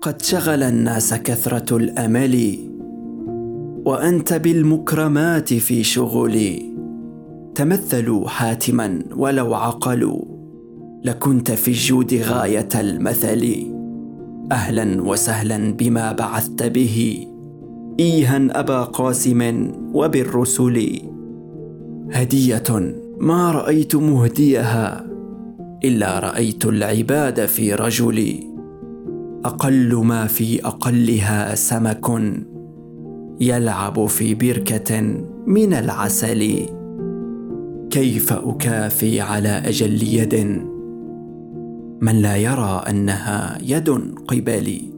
قد شغل الناس كثرة الأمل وأنت بالمكرمات في شغلي تمثلوا حاتما ولو عقلوا لكنت في الجود غاية المثل. أهلا وسهلا بما بعثت به ايها أبا قاسم وبالرسل. هدية ما رأيت مهديها إلا رأيت العباد في رجل أقل ما في أقلها سمك يلعب في بركة من العسل. كيف أكافي على أجل يد؟ من لا يرى أنها يد قبالي